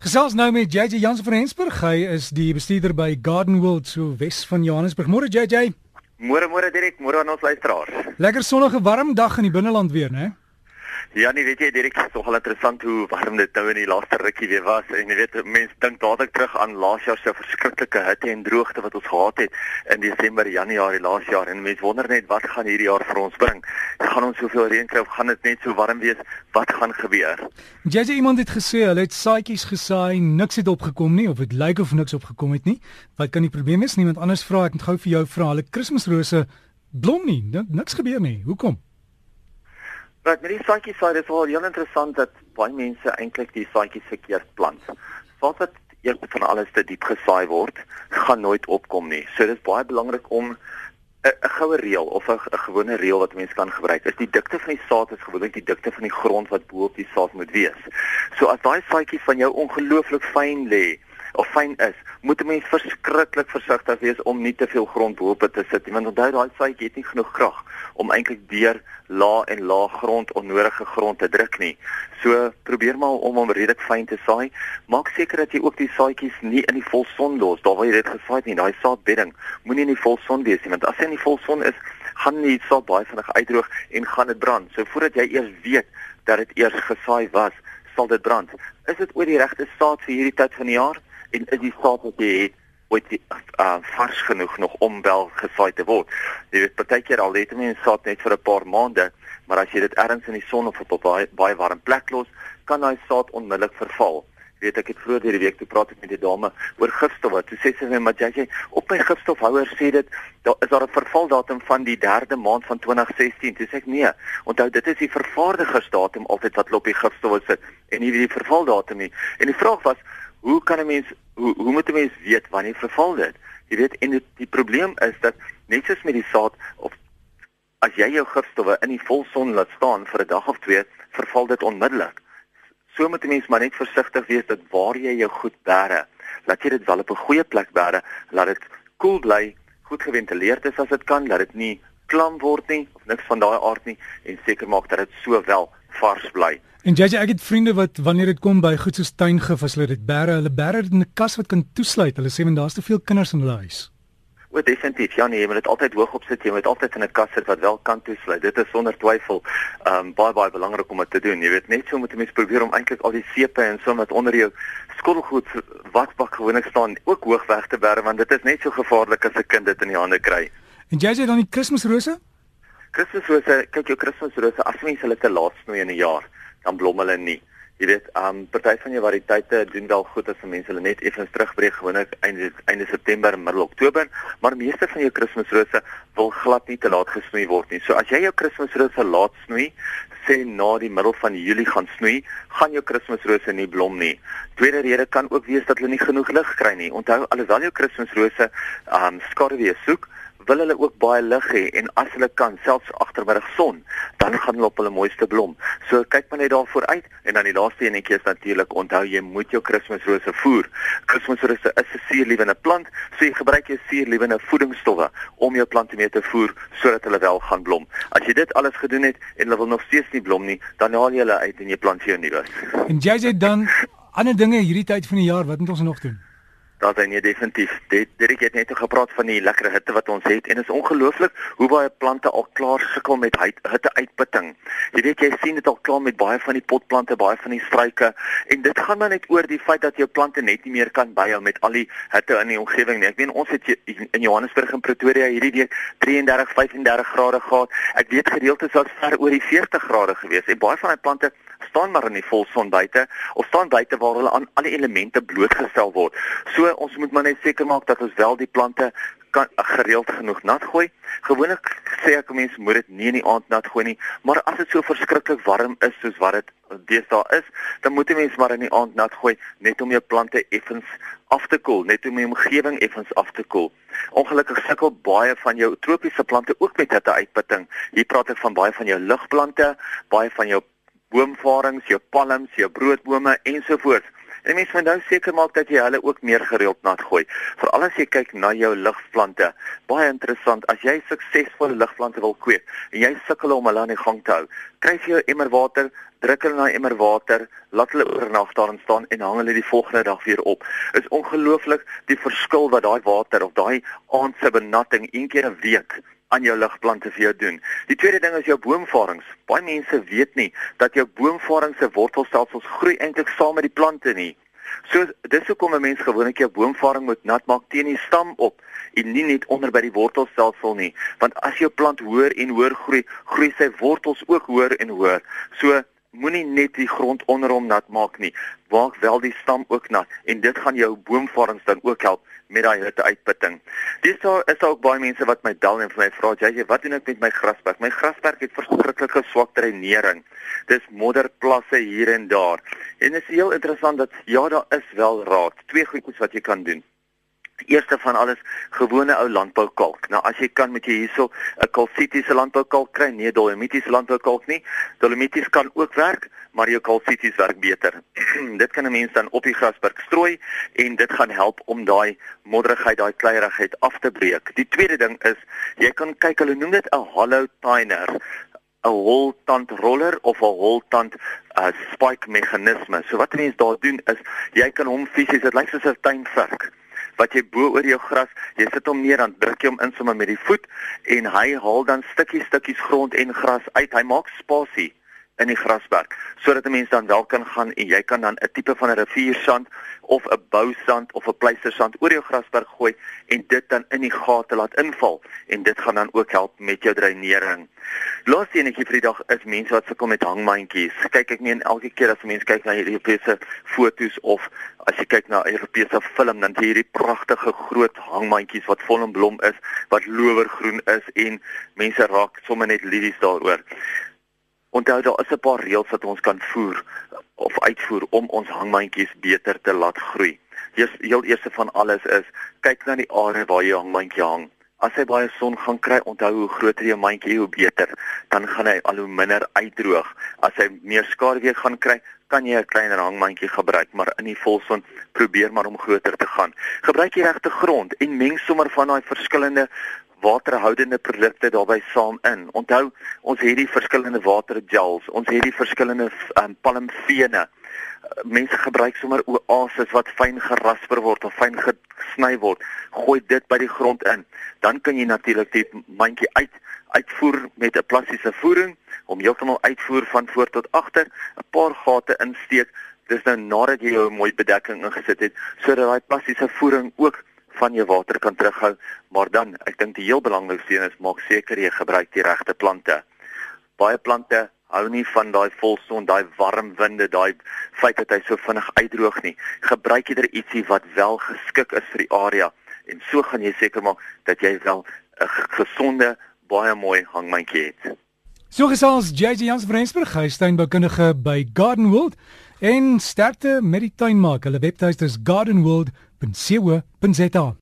Gesels nou met JJ Jansen van Rensburg. Hy is die bestuurder by Garden World so Wes van Johannesburg. Môre JJ. Môre môre direk, môre aan ons luisteraars. Lekker sonnige warm dag in die binneland weer, né? Ja, nee, weet jy, Dirk, dit is nogal interessant hoe warm dit nou in die laaste rukkie weer was. En jy weet, mense dink dadelik terug aan laas jaar se verskriklike hitte en droogte wat ons gehad het in Desember, Januarie laas jaar en mense wonder net wat gaan hierdie jaar vir ons bring. Gaan ons soveel reën kry of gaan dit net so warm wees? Wat gaan gebeur? Jy sê iemand het gesê hulle het saadjies gesaai, niks het opgekom nie of dit lyk of niks opgekom het nie. Wat kan die probleem wees? Niemand anders vra, ek moet gou vir jou vra. Hulle Kersrose blom nie. Niks gebeur nie. Hoekom? Wat met die saadjies sê, dit is wel heel interessant dat baie mense eintlik die saadjies verkeerd plant. Soos wat eers van alles te diep gesaai word, gaan nooit opkom nie. So dit is baie belangrik om 'n goue reël of 'n gewone reël wat mense kan gebruik. Is die dikte van die saad is gewoonlik die dikte van die grond wat bo op die saad moet wees. So as daai saadjie van jou ongelooflik fyn lê, of fyn is, moet 'n mens verskriklik versigtig wees om nie te veel grond bo-op te sit nie, want onthou daai saadjie het nie genoeg krag om eintlik deur laag en laag grond onnodige grond te druk nie. So probeer maar om hom redelik fyn te saai. Maak seker dat jy ook die saadjies nie in die volson los, daar waar jy dit gesaai het nie. Daai saadbedding moenie in die volson wees nie, want as hy in die volson is, gaan die saad baie vinnig uitdroog en gaan dit brand. So voordat jy eers weet dat dit eers gesaai was, sal dit brand. Is dit oor die regte saad vir hierdie tyd van die jaar? En is die saad wat jy het ooit uh, vars genoeg nog om wel gesaai te word. Jy weet partykeer al het mense saad net vir 'n paar maande, maar as jy dit ergens in die son of op 'n baie baie warm plek los, kan daai saad onmiddellik verval. Jy weet ek het vroeër hierdie week toe praat ek met die dame oor gifstowwe. Toe sê sy my, "Maar jy op my gifstofhouer sê dit daar is daar 'n vervaldatum van die 3de maand van 2016." Toe sê ek, "Nee, onthou dit is die vervaardigersdatum altyd wat op die gifstowwe sit en nie die vervaldatum nie." En die vraag was, hoe kan 'n mens hoe hoe moet 'n mens weet wanneer verval dit? Jy weet en die, die probleem is dat net soos met die saad of as jy jou gifstowwe in die volson laat staan vir 'n dag of twee, verval dit onmiddellik. So moet 'n mens maar net versigtig wees dat waar jy jou goed bære, laat jy dit wel op 'n goeie plek bære, laat dit koel cool bly, goed geventileerd is as dit kan, laat dit nie klam word nie of niks van daai aard nie en seker maak dat dit sowel vars bly. En JJ, ek het vriende wat wanneer dit kom by goed soos tuingif as hulle dit bære, hulle bære dit in 'n kas wat kan toesluit. Hulle sê men daar's te veel kinders in hulle huis. O, definitief. Ja nee, jy moet dit altyd hoog opsit. Jy moet altyd in 'n kas sit wat wel kan toesluit. Dit is sonder twyfel ehm um, baie baie belangrik om dit te doen. Jy weet net so moet 'n mens probeer om eintlik al die seepe en so wat onder jou skottelgoed wasbak gewoonlik staan ook hoog weg te bære want dit is net so gevaarlik as 'n kind dit in die hande kry. En JJ dan die Kersrose? Kersrose, kyk jou Kersrose, as mens hulle te laat snoei in 'n jaar dan blom hulle nie. Jy weet, um party van jou variëteite doen wel goed as mense hulle net effens terugbreek gewoonlik einde einde September, middel Oktober, maar meeste van jou Kersrose wil glad nie te laat gesnoei word nie. So as jy jou Kersrose laat snoei, sê na die middel van Julie gaan snoei, gaan jou Kersrose nie blom nie. Tweede rede kan ook wees dat hulle nie genoeg lig kry nie. Onthou, alhoewel jou Kersrose um skaduwee soek, wil hulle ook baie lig hê en as hulle kan selfs agtermiddag son, dan gaan hulle op hulle mooiste blom. So kyk maar net daarvoor uit en dan die laaste enetjie is natuurlik onthou jy moet jou Kersrose voer. Kersrose is 'n suurliewende plant, so jy gebruik jou suurliewende voedingsstowwe om jou plante mee te voer sodat hulle wel gaan blom. As jy dit alles gedoen het en hulle wil nog steeds nie blom nie, dan haal jy hulle uit en jy plant vir jou nuwe. En jy sê dan ander dinge hierdie tyd van die jaar, wat moet ons nog doen? Daar is nie definitief. Dit het net gepraat van die lekker hitte wat ons het en dit is ongelooflik hoe baie plante al klaar sukkel met hitte uitputting. Jy weet jy sien dit al klaar met baie van die potplante, baie van die struike en dit gaan maar net oor die feit dat jou plante net nie meer kan byhou met al die hitte in die omgewing nie. Ek weet ons het in Johannesburg en Pretoria hierdie week 33, 35 grade gehad. Ek weet gedeeltes was ver oor die 40 grade gewees en baie van die plante staan maar in die volson buite of staan buite waar hulle aan alle elemente blootgestel word. So ons moet maar net seker maak dat ons wel die plante kan gereeld genoeg nat gooi. Gewoonlik sê ek mense moet dit nie in die aand nat gooi nie, maar as dit so verskriklik warm is soos wat dit deesdae is, dan moet jy mens maar in die aand nat gooi net om jou plante effens af te koel, net om die omgewing effens af te koel. Ongelukkig sukkel baie van jou tropiese plante ook met hitte uitputting. Hier praat ek van baie van jou ligplante, baie van jou boomvarings, jou palms, jou broodbome ensovoorts. En mense moet nou seker maak dat jy hulle ook meer gereeld nat gooi. Veral as jy kyk na jou ligplante. Baie interessant, as jy suksesvolle ligplante wil kweek en jy sukkel om hulle aan die gang te hou, kry jy 'n emmer water, druk hulle na 'n emmer water, laat hulle oornag daarin staan en hang hulle die volgende dag weer op. Is ongelooflik die verskil wat daai water of daai aand se benatting een keer 'n week aan jou ligplante vir jou doen. Die tweede ding is jou boomvarings. Baie mense weet nie dat jou boomvarings se wortelstelsels groei eintlik saam met die plante nie. So dis hoekom 'n mens gewoonlik jou boomvaring moet nat maak teen die stam op en nie net onder by die wortelstelsel nie, want as jou plant hoër en hoër groei, groei sy wortels ook hoër en hoër. So moenie net die grond onder hom nat maak nie. Maak wel die stam ook nat en dit gaan jou boomvorms dan ook help met daai hitte uitputting. Dis daar is ook baie mense wat my bel en vir my vra, "Jy, wat doen ek met my grasperk? My grasperk het verskriklike swak dreinering. Dis modderplasse hier en daar." En dit is heel interessant dat ja, daar is wel raad. Twee goedjies wat jy kan doen. Eerste van alles gewone ou landboukalk. Nou as jy kan met jy hierso 'n kalsitiese landboukalk kry, nie dolomitiese landboukalk nie. Dolomities kan ook werk, maar jou kalsities werk beter. dit kan 'n mens dan op die grasperk strooi en dit gaan help om daai modderigheid, daai kleierigheid af te breek. Die tweede ding is jy kan kyk, hulle noem dit 'n hollow tiner 'n holtand roller of 'n holtand uh, spike meganisme. So wat mense daar doen is jy kan hom fisies, dit lyk soos 'n tuinvark wat jy bo oor jou gras, jy sit hom neer dan druk jy hom in sommer met die voet en hy haal dan stukkies stukkies grond en gras uit. Hy maak spasie in die grasberg sodat 'n mens dan wel kan gaan en jy kan dan 'n tipe van 'n riviersand of 'n bousand of 'n pleistersand oor jou grasberg gooi en dit dan in die gate laat inval en dit gaan dan ook help met jou dreinering. Laaste enetjie vir die dag is mense wat sukkel met hangmandjies. Kyk ek meen elke keer as mense kyk na hierdie Europese fotos of as jy kyk na Europese film dan hierdie pragtige groot hangmandjies wat vol in blom is, wat lowergroen is en mense raak sommer net liefs daaroor. Onthou daar is 'n paar reëls wat ons kan voer of uitvoer om ons hangmandjies beter te laat groei. Eers heel eerste van alles is kyk na die area waar jy hangmandjie hang. As hy baie son gaan kry, onthou hoe groter jou mandjie hoe beter, dan gaan hy al hoe minder uitdroog. As hy meer skaduwee gaan kry, kan jy 'n kleiner hangmandjie gebruik, maar in die volson probeer maar om groter te gaan. Gebruik die regte grond en meng sommer van daai verskillende waterhoudende produkte daarbey saam in. Onthou, ons het die verskillende watergels, ons het die verskillende um, palmvene. Mense gebruik sommer oases wat fyn gerasper word of fyn gesny word. Gooi dit by die grond in. Dan kan jy natuurlik die mandjie uit uitvoer met 'n plastiese voering om heeltemal uitvoer van voor tot agter, 'n paar gate insteek. Dis nou nadat jy jou mooi bedekking ingesit het sodat daai plastiese voering ook van jou water kan terughou, maar dan ek dink die heel belangrikste een is maak seker jy gebruik die regte plante. Baie plante hou nie van daai volson, daai warm winde, daai feit dat hy so vinnig uitdroog nie. Gebruik jy er ietsie wat wel geskik is vir die area en so gaan jy seker maak dat jy wel 'n gesonde, baie mooi hangmandjie het. So gesels JJ Jans Vrensburg, hy is tuinboukundige by Garden World en sterkte met die tuinmaak. Hulle webtuiste is gardenworld.co.za.